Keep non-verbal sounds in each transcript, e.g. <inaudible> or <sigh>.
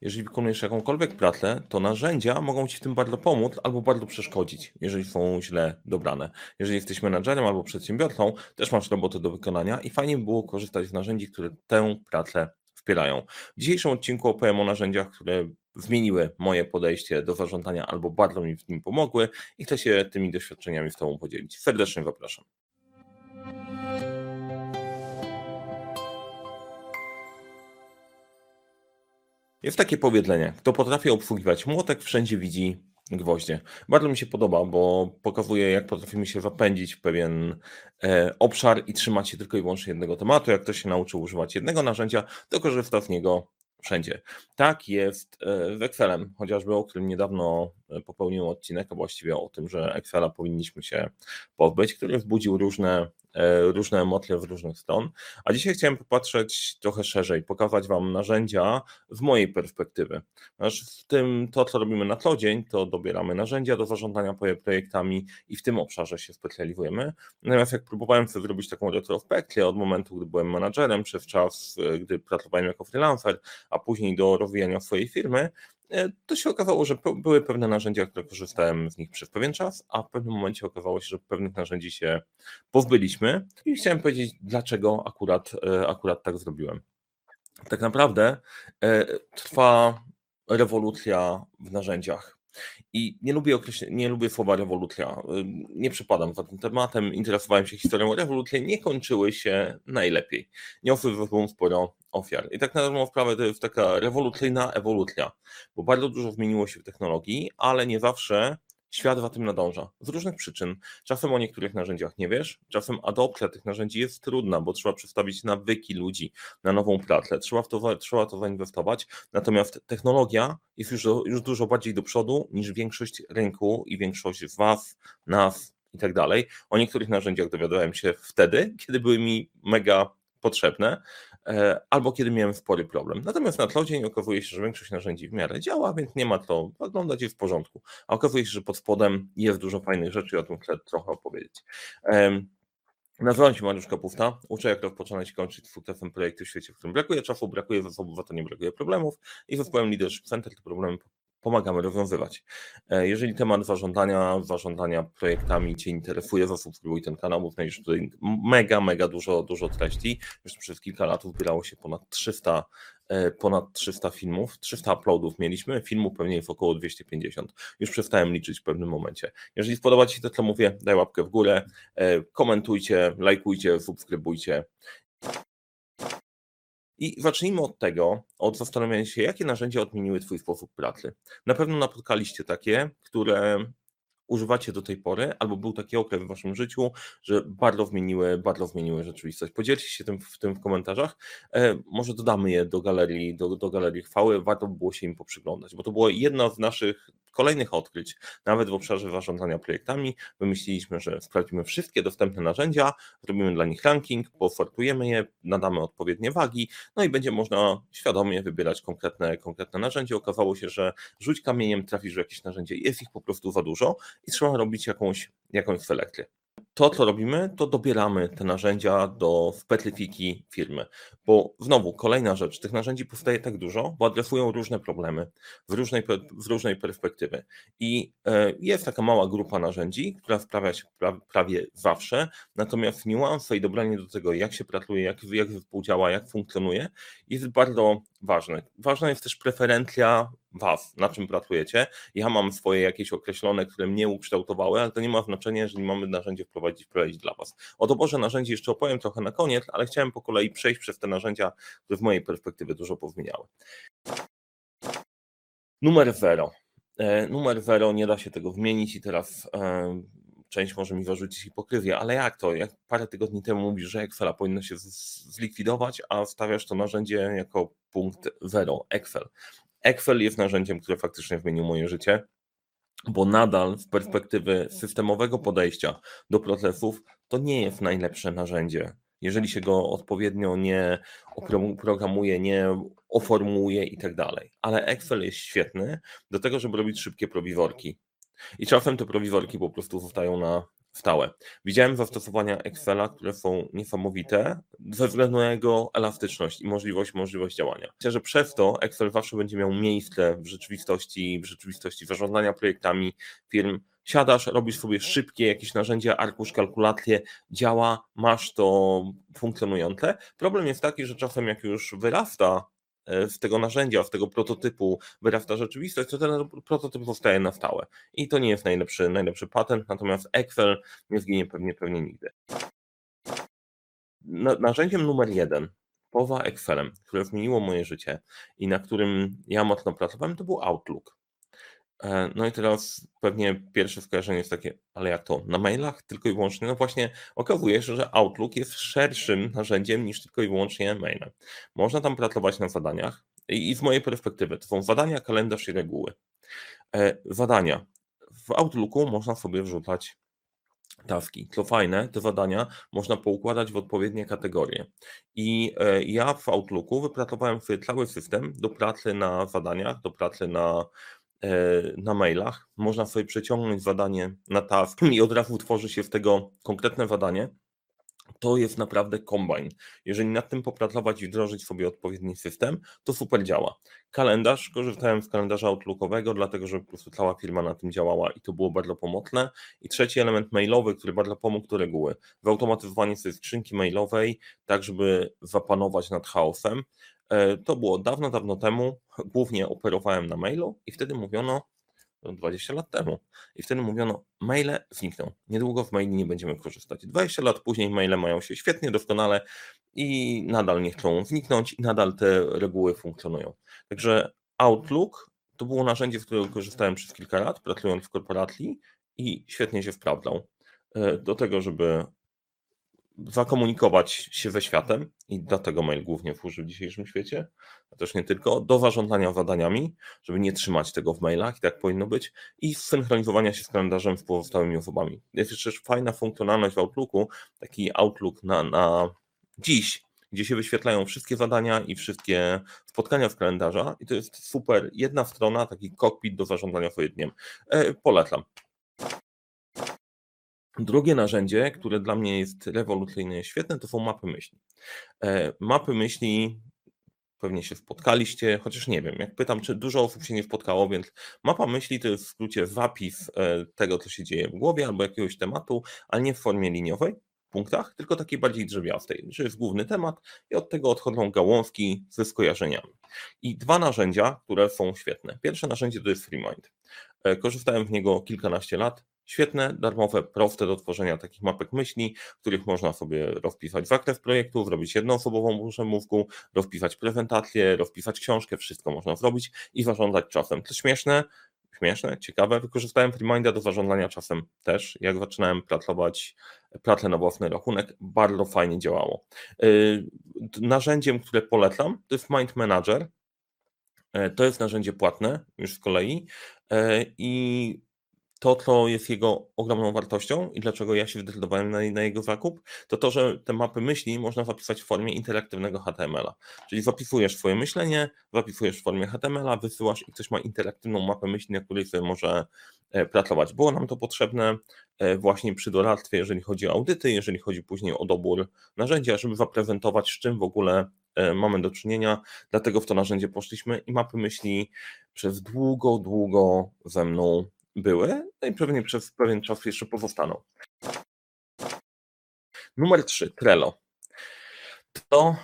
Jeżeli wykonujesz jakąkolwiek pracę, to narzędzia mogą ci w tym bardzo pomóc albo bardzo przeszkodzić, jeżeli są źle dobrane. Jeżeli jesteś menadżerem albo przedsiębiorcą, też masz robotę do wykonania i fajnie by było korzystać z narzędzi, które tę pracę wspierają. W dzisiejszym odcinku opowiem o narzędziach, które zmieniły moje podejście do zarządzania albo bardzo mi w nim pomogły i chcę się tymi doświadczeniami z Tobą podzielić. Serdecznie zapraszam. Jest takie powiedzenie, kto potrafi obsługiwać młotek, wszędzie widzi gwoździe. Bardzo mi się podoba, bo pokazuje, jak potrafimy się zapędzić w pewien e, obszar i trzymać się tylko i wyłącznie jednego tematu. Jak ktoś się nauczył używać jednego narzędzia, to korzysta z niego wszędzie. Tak jest z Excelem, chociażby o którym niedawno e, popełniłem odcinek, a właściwie o tym, że Excela powinniśmy się pozbyć, który wzbudził różne E, różne emocje z różnych stron. A dzisiaj chciałem popatrzeć trochę szerzej, pokazać Wam narzędzia z mojej perspektywy. w tym to, co robimy na co dzień, to dobieramy narzędzia do zarządzania projektami i w tym obszarze się specjalizujemy. Natomiast jak próbowałem sobie zrobić taką retrospekcję od momentu, gdy byłem menadżerem, przez czas, e, gdy pracowałem jako freelancer, a później do rozwijania swojej firmy, E, to się okazało, że były pewne narzędzia, które korzystałem z nich przez pewien czas, a w pewnym momencie okazało się, że pewnych narzędzi się pozbyliśmy i chciałem powiedzieć, dlaczego akurat, e, akurat tak zrobiłem. Tak naprawdę e, trwa rewolucja w narzędziach. I nie lubię, nie lubię słowa rewolucja. Nie przypadam za tym tematem. Interesowałem się historią. Rewolucje nie kończyły się najlepiej. Niosły ze sobą sporo ofiar. I tak na dobrą sprawę to jest taka rewolucyjna ewolucja, bo bardzo dużo zmieniło się w technologii, ale nie zawsze Świat za tym nadąża. Z różnych przyczyn. Czasem o niektórych narzędziach nie wiesz, czasem adopcja tych narzędzi jest trudna, bo trzeba przestawić nawyki ludzi na nową pracę, trzeba, w to, trzeba to zainwestować. Natomiast technologia jest już, już dużo bardziej do przodu niż większość rynku i większość z Was, nas i tak dalej. O niektórych narzędziach dowiadywałem się wtedy, kiedy były mi mega potrzebne, albo kiedy miałem spory problem. Natomiast na co dzień okazuje się, że większość narzędzi w miarę działa, więc nie ma to, wyglądać w porządku. A okazuje się, że pod spodem jest dużo fajnych rzeczy i o tym chcę trochę opowiedzieć. Nazywam się Mariusz Kapufta, uczę jak rozpoczynać i kończyć sukcesem projekty w świecie, w którym brakuje czasu, brakuje zasobów, a to nie brakuje problemów i zespołem Leadership Center te problemy pomagamy rozwiązywać. E, jeżeli temat zarządzania, zarządzania projektami Cię interesuje, zasubskrybuj ten kanał, bo znajdziesz tutaj mega, mega dużo, dużo treści. Już przez kilka lat zbierało się ponad 300, e, ponad 300 filmów, 300 uploadów mieliśmy, filmów pewnie jest około 250. Już przestałem liczyć w pewnym momencie. Jeżeli spodoba Ci się to, co mówię, daj łapkę w górę, e, komentujcie, lajkujcie, subskrybujcie i zacznijmy od tego, od zastanowienia się, jakie narzędzia odmieniły Twój sposób pracy. Na pewno napotkaliście takie, które używacie do tej pory, albo był taki okres w Waszym życiu, że bardzo zmieniły, bardzo zmieniły rzeczywistość. Podzielcie się tym w, tym w komentarzach. E, może dodamy je do galerii, do, do galerii chwały, warto by było się im poprzyglądać, bo to było jedno z naszych kolejnych odkryć, nawet w obszarze zarządzania projektami. Wymyśliliśmy, że sprawdzimy wszystkie dostępne narzędzia, zrobimy dla nich ranking, posortujemy je, nadamy odpowiednie wagi, no i będzie można świadomie wybierać konkretne, konkretne narzędzie. Okazało się, że rzuć kamieniem, trafisz w jakieś narzędzie, jest ich po prostu za dużo i trzeba robić jakąś, jakąś selekcję to, co robimy, to dobieramy te narzędzia do specyfiki firmy. Bo znowu, kolejna rzecz, tych narzędzi powstaje tak dużo, bo adresują różne problemy w różnej, w różnej perspektywy. I e, jest taka mała grupa narzędzi, która sprawia się prawie zawsze, natomiast niuanse i dobranie do tego, jak się pracuje, jak, jak współdziała, jak funkcjonuje, jest bardzo ważne. Ważna jest też preferencja Was, na czym pracujecie. Ja mam swoje jakieś określone, które mnie ukształtowały, ale to nie ma znaczenia, jeżeli mamy narzędzie wprowadzić, wprowadzić dla Was. O doborze narzędzi jeszcze opowiem trochę na koniec, ale chciałem po kolei przejść przez te narzędzia, które z mojej perspektywy dużo pozmieniały. Numer zero. E, numer zero, nie da się tego zmienić i teraz e, część może mi zarzucić hipokryzję, ale jak to? Jak parę tygodni temu mówisz, że Excela powinno się zlikwidować, a stawiasz to narzędzie jako punkt zero, Excel. Excel jest narzędziem, które faktycznie zmieniło moje życie, bo nadal z perspektywy systemowego podejścia do procesów to nie jest najlepsze narzędzie. Jeżeli się go odpowiednio nie oprogramuje, nie oformułuje i tak dalej. Ale Excel jest świetny do tego, żeby robić szybkie prowiworki. I czasem te prowiworki po prostu zostają na stałe. Widziałem zastosowania Excela, które są niesamowite ze względu na jego elastyczność i możliwość, możliwość działania. Myślę, że przez to Excel zawsze będzie miał miejsce w rzeczywistości, w rzeczywistości zarządzania projektami firm. Siadasz, robisz sobie szybkie jakieś narzędzia, arkusz, kalkulacje, działa, masz to funkcjonujące. Problem jest taki, że czasem jak już wyrasta e, tego narzędzia, z tego prototypu wyrasta rzeczywistość, to ten prototyp zostaje na stałe. I to nie jest najlepszy, najlepszy patent, natomiast Excel nie zginie pewnie, pewnie nigdy. Narzędziem numer jeden poza Excelem, które zmieniło moje życie i na którym ja mocno pracowałem, to był Outlook. E, no i teraz pewnie pierwsze skojarzenie jest takie, ale jak to? Na mailach tylko i wyłącznie? No właśnie okazuje się, że Outlook jest szerszym narzędziem niż tylko i wyłącznie maile. Można tam pracować na zadaniach i z mojej perspektywy to są zadania, kalendarz i reguły. E, zadania. W Outlooku można sobie wrzucać taski. Co fajne, te zadania można poukładać w odpowiednie kategorie. I e, ja w Outlooku wypracowałem sobie cały system do pracy na zadaniach, do pracy na na mailach. Można sobie przeciągnąć zadanie na task i od razu tworzy się z tego konkretne zadanie. To jest naprawdę kombajn. Jeżeli nad tym popracować i wdrożyć sobie odpowiedni system, to super działa. Kalendarz, korzystałem z kalendarza Outlookowego, dlatego że po prostu cała firma na tym działała i to było bardzo pomocne. I trzeci element mailowy, który bardzo pomógł, to reguły. Wyautomatyzowanie sobie skrzynki mailowej, tak żeby zapanować nad chaosem. E, to było dawno, dawno temu. <laughs> Głównie operowałem na mailu i wtedy mówiono, 20 lat temu, i wtedy mówiono, maile znikną. Niedługo w maili nie będziemy korzystać. 20 lat później maile mają się świetnie, doskonale i nadal nie chcą zniknąć i nadal te reguły funkcjonują. Także Outlook to było narzędzie, z którego korzystałem przez kilka lat, pracując w korporacji i świetnie się sprawdzał. E, do tego, żeby zakomunikować się ze światem i dlatego mail głównie służy w dzisiejszym świecie, a też nie tylko, do zarządzania zadaniami, żeby nie trzymać tego w mailach i tak powinno być i synchronizowania się z kalendarzem z pozostałymi osobami. Jest jeszcze fajna funkcjonalność w Outlooku, taki Outlook na, na dziś, gdzie się wyświetlają wszystkie zadania i wszystkie spotkania w kalendarza i to jest super, jedna strona, taki kokpit do zarządzania swoim dniem. E, polecam. Drugie narzędzie, które dla mnie jest rewolucyjne, świetne, to są mapy myśli. E, mapy myśli pewnie się spotkaliście, chociaż nie wiem, jak pytam, czy dużo osób się nie spotkało, więc mapa myśli to jest w skrócie zapis e, tego, co się dzieje w głowie albo jakiegoś tematu, ale nie w formie liniowej, w punktach, tylko takiej bardziej drzewiastej, że jest główny temat i od tego odchodzą gałązki ze skojarzeniami. I dwa narzędzia, które są świetne. Pierwsze narzędzie to jest FreeMind. E, korzystałem z niego kilkanaście lat, Świetne, darmowe, proste do tworzenia takich mapek myśli, których można sobie rozpisać zakres projektu, zrobić jednoosobową mózgu, rozpisać prezentację, rozpisać książkę, wszystko można zrobić i zarządzać czasem. To śmieszne, śmieszne, ciekawe. Wykorzystałem FreeMinda do zarządzania czasem też. Jak zaczynałem pracować, pracę na własny rachunek, bardzo fajnie działało. Yy, narzędziem, które polecam, to jest Mind Manager. Yy, to jest narzędzie płatne już z kolei yy, i to, co jest jego ogromną wartością i dlaczego ja się zdecydowałem na, na, jego zakup, to to, że te mapy myśli można zapisać w formie interaktywnego HTML-a. Czyli zapisujesz swoje myślenie, zapisujesz w formie HTML-a, wysyłasz i ktoś ma interaktywną mapę myśli, na której sobie może e, pracować. Było nam to potrzebne e, właśnie przy doradztwie, jeżeli chodzi o audyty, jeżeli chodzi później o dobór narzędzia, żeby zaprezentować, z czym w ogóle e, mamy do czynienia. Dlatego w to narzędzie poszliśmy i mapy myśli przez długo, długo ze mną były, no i pewnie przez pewien czas jeszcze pozostaną. Numer 3, Trello. To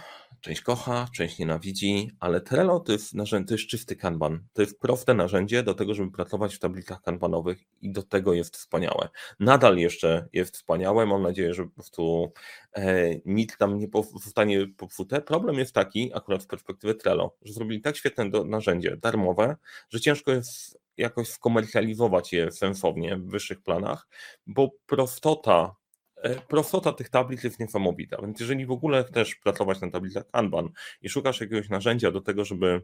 część kocha, część nienawidzi, ale Trello to jest, narzędzie, to jest czysty kanban. To jest proste narzędzie do tego, żeby pracować w tablicach kanbanowych i do tego jest wspaniałe. Nadal jeszcze jest wspaniałe. Mam nadzieję, że po prostu e, nic tam nie zostanie popsute. Problem jest taki, akurat z perspektywy Trello, że zrobili tak świetne do, narzędzie darmowe, że ciężko jest jakoś skomercjalizować je sensownie w wyższych planach, bo prostota, e, prostota tych tablic jest niesamowita. Więc jeżeli w ogóle chcesz pracować na tablicach Kanban i szukasz jakiegoś narzędzia do tego, żeby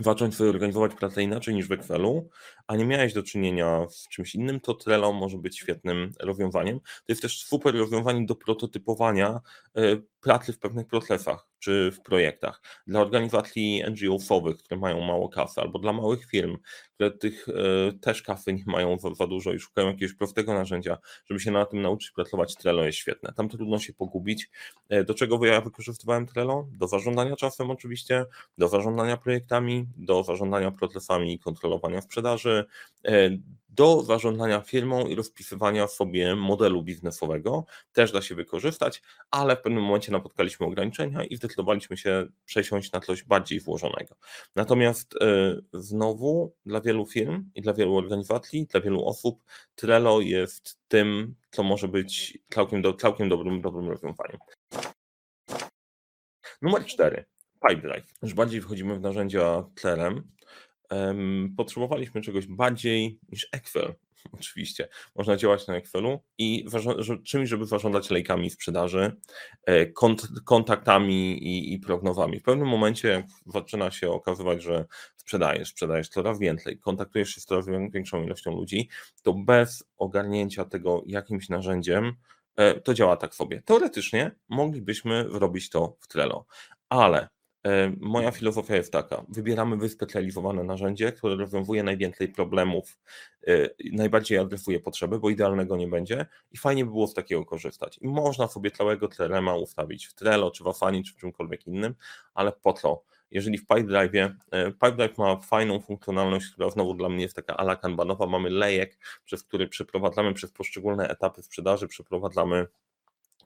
zacząć sobie organizować pracę inaczej niż w Excelu, a nie miałeś do czynienia z czymś innym, to Trello może być świetnym rozwiązaniem. To jest też super rozwiązanie do prototypowania e, pracy w pewnych procesach czy w projektach. Dla organizacji NGO-sowych, które mają mało kasy, albo dla małych firm, które tych e, też kasy nie mają za, za dużo i szukają jakiegoś prostego narzędzia, żeby się na tym nauczyć pracować, Trello jest świetne. Tam trudno się pogubić. E, do czego ja wykorzystywałem Trello? Do zarządzania czasem oczywiście, do zarządzania projektami, do zarządzania procesami i kontrolowania sprzedaży, e, do zarządzania firmą i rozpisywania sobie modelu biznesowego. Też da się wykorzystać, ale w pewnym momencie napotkaliśmy ograniczenia i zdecydowaliśmy się przesiąść na coś bardziej włożonego. Natomiast znowu dla wielu firm i dla wielu organizacji, dla wielu osób Trello jest tym, co może być całkiem, do, całkiem dobrym, dobrym rozwiązaniem. Numer cztery. Pipedrive. Już bardziej wchodzimy w narzędzia Trelem. Potrzebowaliśmy czegoś bardziej niż Excel. <laughs> Oczywiście, można działać na Excelu i czymś, żeby zarządzać lejkami sprzedaży, e, kont kontaktami i, i prognozami. W pewnym momencie, jak zaczyna się okazywać, że sprzedajesz, sprzedajesz coraz więcej, kontaktujesz się z coraz większą ilością ludzi, to bez ogarnięcia tego jakimś narzędziem, e, to działa tak sobie. Teoretycznie moglibyśmy robić to w Trello, ale moja filozofia jest taka: wybieramy wyspecjalizowane narzędzie, które rozwiązuje najwięcej problemów, e, najbardziej adresuje potrzeby, bo idealnego nie będzie i fajnie by było z takiego korzystać. I można sobie całego crm ustawić w Trello, czy w czy w czymkolwiek innym, ale po co? Jeżeli w Pipedrive, e, Pipedrive ma fajną funkcjonalność, która znowu dla mnie jest taka ala kanbanowa, mamy lejek, przez który przeprowadzamy przez poszczególne etapy sprzedaży, przeprowadzamy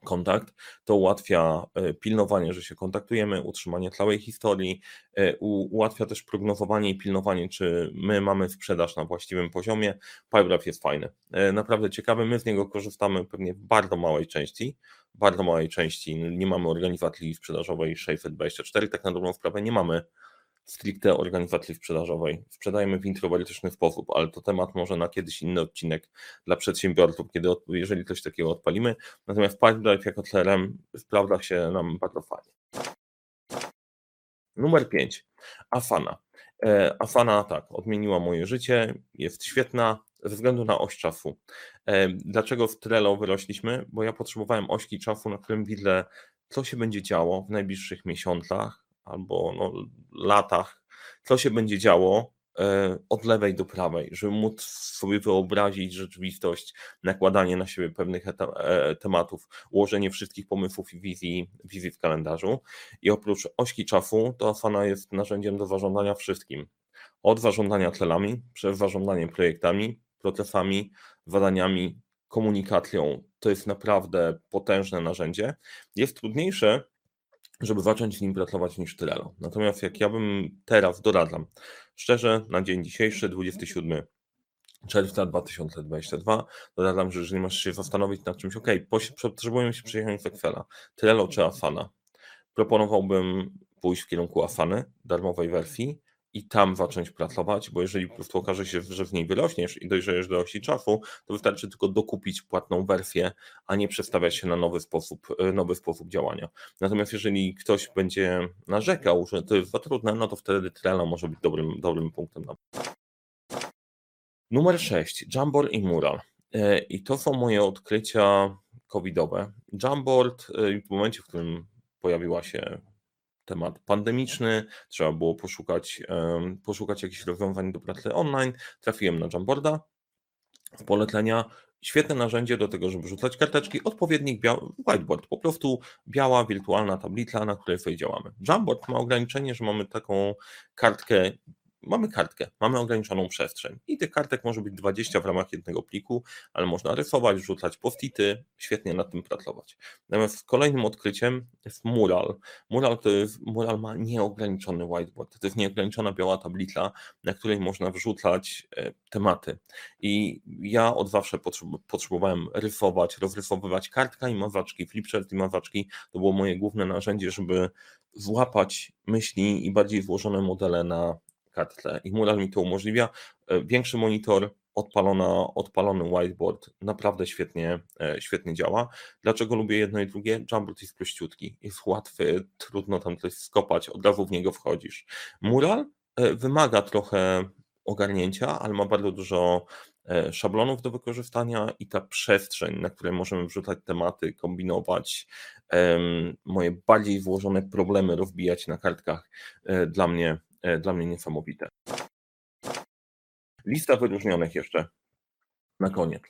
kontakt, to ułatwia e, pilnowanie, że się kontaktujemy, utrzymanie całej historii, e, ułatwia też prognozowanie i pilnowanie, czy my mamy sprzedaż na właściwym poziomie. Pipedrive jest fajny, e, naprawdę ciekawy, my z niego korzystamy pewnie w bardzo małej części, bardzo małej części, nie mamy organizacji sprzedażowej 624, tak na dobrą sprawę nie mamy stricte organizacji sprzedażowej. Sprzedajemy w introwertyczny sposób, ale to temat może na kiedyś inny odcinek dla przedsiębiorców, kiedy, jeżeli coś takiego odpalimy. Natomiast Pipedrive jako CRM sprawdza się nam bardzo fajnie. Numer 5. Afana. E, Afana tak, odmieniła moje życie, jest świetna ze względu na oś czasu. E, dlaczego w Trello wyrośliśmy? Bo ja potrzebowałem ośki czasu, na którym widzę, co się będzie działo w najbliższych miesiącach, albo no, latach, co się będzie działo e, od lewej do prawej, żeby móc sobie wyobrazić rzeczywistość, nakładanie na siebie pewnych e, tematów, ułożenie wszystkich pomysłów i wizji, wizji w kalendarzu. I oprócz ośki czasu, to Asana jest narzędziem do zarządzania wszystkim. Od zarządzania celami, przez zarządzanie projektami, procesami, zadaniami, komunikacją. To jest naprawdę potężne narzędzie. Jest trudniejsze żeby zacząć z nim pracować niż Trello. Natomiast jak ja bym teraz doradzam, szczerze, na dzień dzisiejszy, 27 czerwca 2022, doradzam, że jeżeli masz się zastanowić nad czymś, ok, potrzebujemy się przejechać z Excela, Trello czy Asana, proponowałbym pójść w kierunku Asany, darmowej wersji, i tam zacząć pracować, bo jeżeli po prostu okaże się, że w niej wyrośniesz i dojrzejesz do osi czasu, to wystarczy tylko dokupić płatną wersję, a nie przestawiać się na nowy sposób, e, nowy sposób działania. Natomiast jeżeli ktoś będzie narzekał, że to jest za trudne, no to wtedy Trello może być dobrym, dobrym punktem. Numer 6. Jamboard i Mural. E, I to są moje odkrycia covidowe. Jamboard e, w momencie, w którym pojawiła się temat pandemiczny, trzeba było poszukać, poszukać jakichś rozwiązań do pracy online. Trafiłem na Jamboarda w polecenia. Świetne narzędzie do tego, żeby rzucać karteczki, odpowiednik bia- whiteboard, po prostu biała wirtualna tablica, na której sobie działamy. Jamboard ma ograniczenie, że mamy taką kartkę mamy kartkę, mamy ograniczoną przestrzeń i tych kartek może być 20 w ramach jednego pliku, ale można rysować, rzucać postity, świetnie nad tym pracować. Natomiast kolejnym odkryciem jest mural. Mural to jest, mural ma nieograniczony whiteboard, to jest nieograniczona biała tablica, na której można wrzucać e, tematy. I ja od zawsze potrzebowałem rysować, rozrysowywać kartka i mazaczki, flipchart i mazaczki, to było moje główne narzędzie, żeby złapać myśli i bardziej złożone modele na kartce i Mural mi to umożliwia. E, większy monitor, odpalona, odpalony whiteboard naprawdę świetnie, e, świetnie działa. Dlaczego lubię jedno i drugie? Jamboard jest prościutki, jest łatwy, trudno tam coś skopać, od razu w niego wchodzisz. Mural e, wymaga trochę ogarnięcia, ale ma bardzo dużo szablonów do wykorzystania i ta przestrzeń, na której możemy wrzucać tematy, kombinować, moje bardziej złożone problemy rozbijać na kartkach, dla mnie, dla mnie niesamowite. Lista wyróżnionych jeszcze na koniec.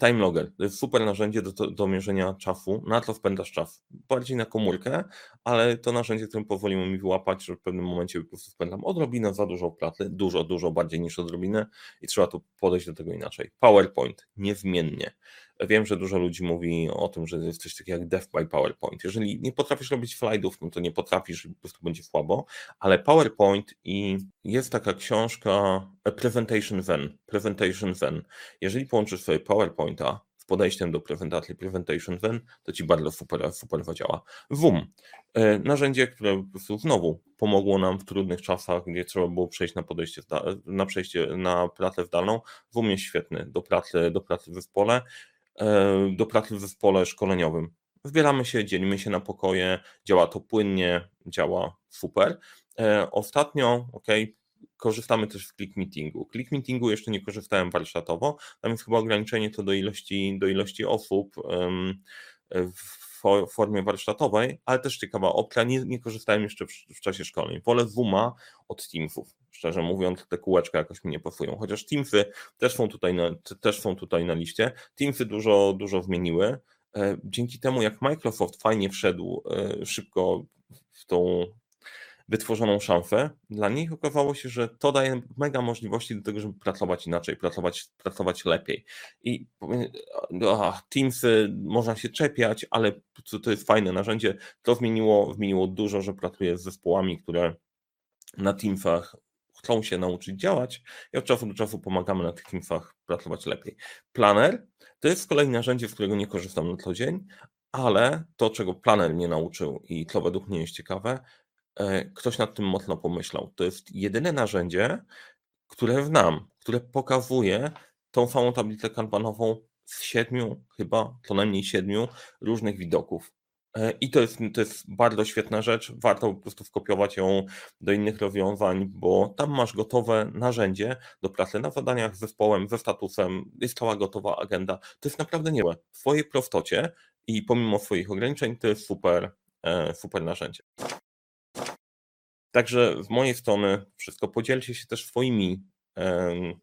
Time Logger to jest super narzędzie do, do mierzenia czasu. Na co spędzasz czas? Bardziej na komórkę, ale to narzędzie, którym pozwoliło mi wyłapać, że w pewnym momencie po prostu spędzam odrobinę za dużo pracy, dużo, dużo bardziej niż odrobinę i trzeba tu podejść do tego inaczej. PowerPoint, niezmiennie. Wiem, że dużo ludzi mówi o tym, że jest coś takiego jak Death by PowerPoint. Jeżeli nie potrafisz robić slajdów, no to nie potrafisz, po prostu będzie słabo, ale PowerPoint i jest taka książka Presentation Zen, Presentation Zen. Jeżeli połączysz sobie PowerPointa z podejściem do prezentacji Presentation Zen, to ci bardzo super, super zadziała. Zoom, e, narzędzie, które po prostu znowu pomogło nam w trudnych czasach, gdzie trzeba było przejść na podejście, na przejście na pracę zdalną. Zoom jest świetny do pracy, do pracy w zespole. E, do pracy w zespole szkoleniowym. Wybieramy się, dzielimy się na pokoje, działa to płynnie, działa super. E, ostatnio, ok, korzystamy też z Click Meetingu. Click Meetingu jeszcze nie korzystałem warsztatowo, tam jest chyba ograniczenie to do ilości, do ilości osób w formie warsztatowej, ale też ciekawa opcja, nie, nie korzystałem jeszcze w, w czasie szkoleń. Wolę Zooma od Teamsów szczerze mówiąc, te kółeczka jakoś mi nie pasują. Chociaż Teamsy też są tutaj na, też są tutaj na liście. Teamsy dużo, dużo zmieniły. E, dzięki temu, jak Microsoft fajnie wszedł e, szybko w tą wytworzoną szansę, dla nich okazało się, że to daje mega możliwości do tego, żeby pracować inaczej, pracować, pracować lepiej. I Teamsy można się czepiać, ale to, to jest fajne narzędzie. To zmieniło, zmieniło dużo, że pracuję z zespołami, które na Teamsach chcą się nauczyć działać i od czasu do czasu pomagamy na tych teamsach pracować lepiej. Planer to jest z kolei narzędzie, z którego nie korzystam na co dzień, ale to, czego planer mnie nauczył i co według mnie jest ciekawe, ktoś nad tym mocno pomyślał. To jest jedyne narzędzie, które znam, które pokazuje tą samą tablicę kanbanową z siedmiu, chyba co najmniej siedmiu różnych widoków. E, I to jest, to jest bardzo świetna rzecz. Warto po prostu skopiować ją do innych rozwiązań, bo tam masz gotowe narzędzie do pracy na zadaniach z zespołem, ze statusem, jest cała gotowa agenda. To jest naprawdę niezłe. W swojej prostocie i pomimo swoich ograniczeń to jest super, e, super narzędzie. Także z mojej strony wszystko. Podzielcie się też swoimi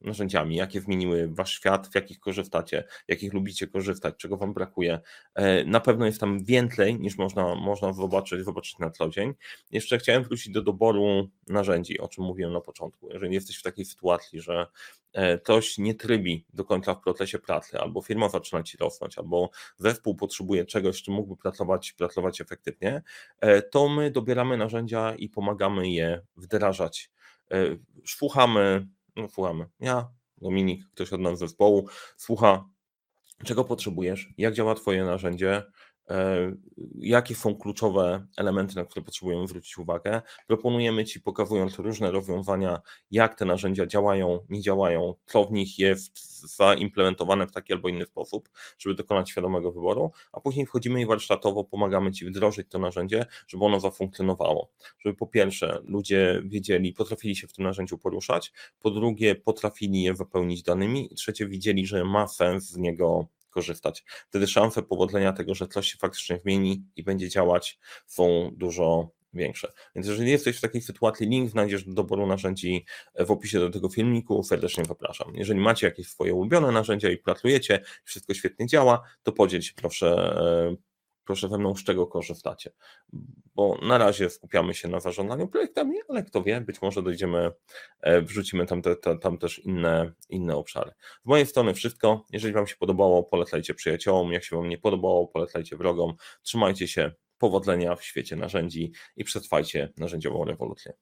narzędziami, jakie zmieniły wasz świat, w jakich korzystacie, jakich lubicie korzystać, czego wam brakuje. E, na pewno jest tam więcej niż można, można zobaczyć, zobaczyć na co dzień. Jeszcze chciałem wrócić do doboru narzędzi, o czym mówiłem na początku. Jeżeli jesteś w takiej sytuacji, że e, coś nie trybi do końca w procesie pracy, albo firma zaczyna ci rosnąć, albo zespół potrzebuje czegoś, czym mógłby pracować, pracować efektywnie, e, to my dobieramy narzędzia i pomagamy je wdrażać. Słuchamy, no, słuchamy. Ja, Dominik, ktoś od nas z zespołu, słucha, czego potrzebujesz, jak działa Twoje narzędzie, jakie są kluczowe elementy, na które potrzebujemy zwrócić uwagę. Proponujemy Ci, pokazując różne rozwiązania, jak te narzędzia działają, nie działają, co w nich jest zaimplementowane w taki albo inny sposób, żeby dokonać świadomego wyboru, a później wchodzimy i warsztatowo pomagamy Ci wdrożyć to narzędzie, żeby ono zafunkcjonowało. Żeby po pierwsze ludzie wiedzieli, potrafili się w tym narzędziu poruszać, po drugie potrafili je wypełnić danymi trzecie widzieli, że ma sens z niego korzystać. Wtedy szanse powodzenia tego, że coś się faktycznie zmieni i będzie działać, są dużo większe. Więc jeżeli jesteś w takiej sytuacji, link znajdziesz do doboru narzędzi w opisie do tego filmiku, serdecznie zapraszam. Jeżeli macie jakieś swoje ulubione narzędzia i pracujecie, wszystko świetnie działa, to podziel się proszę e, proszę ze mną, z czego korzystacie. Bo na razie skupiamy się na zarządzaniu projektami, ale kto wie, być może dojdziemy, e, wrzucimy tam, te, tam też inne, inne obszary. Z mojej strony wszystko. Jeżeli Wam się podobało, polecajcie przyjaciołom. Jak się Wam nie podobało, polecajcie wrogom. Trzymajcie się. Powodzenia w świecie narzędzi i przetrwajcie narzędziową rewolucję.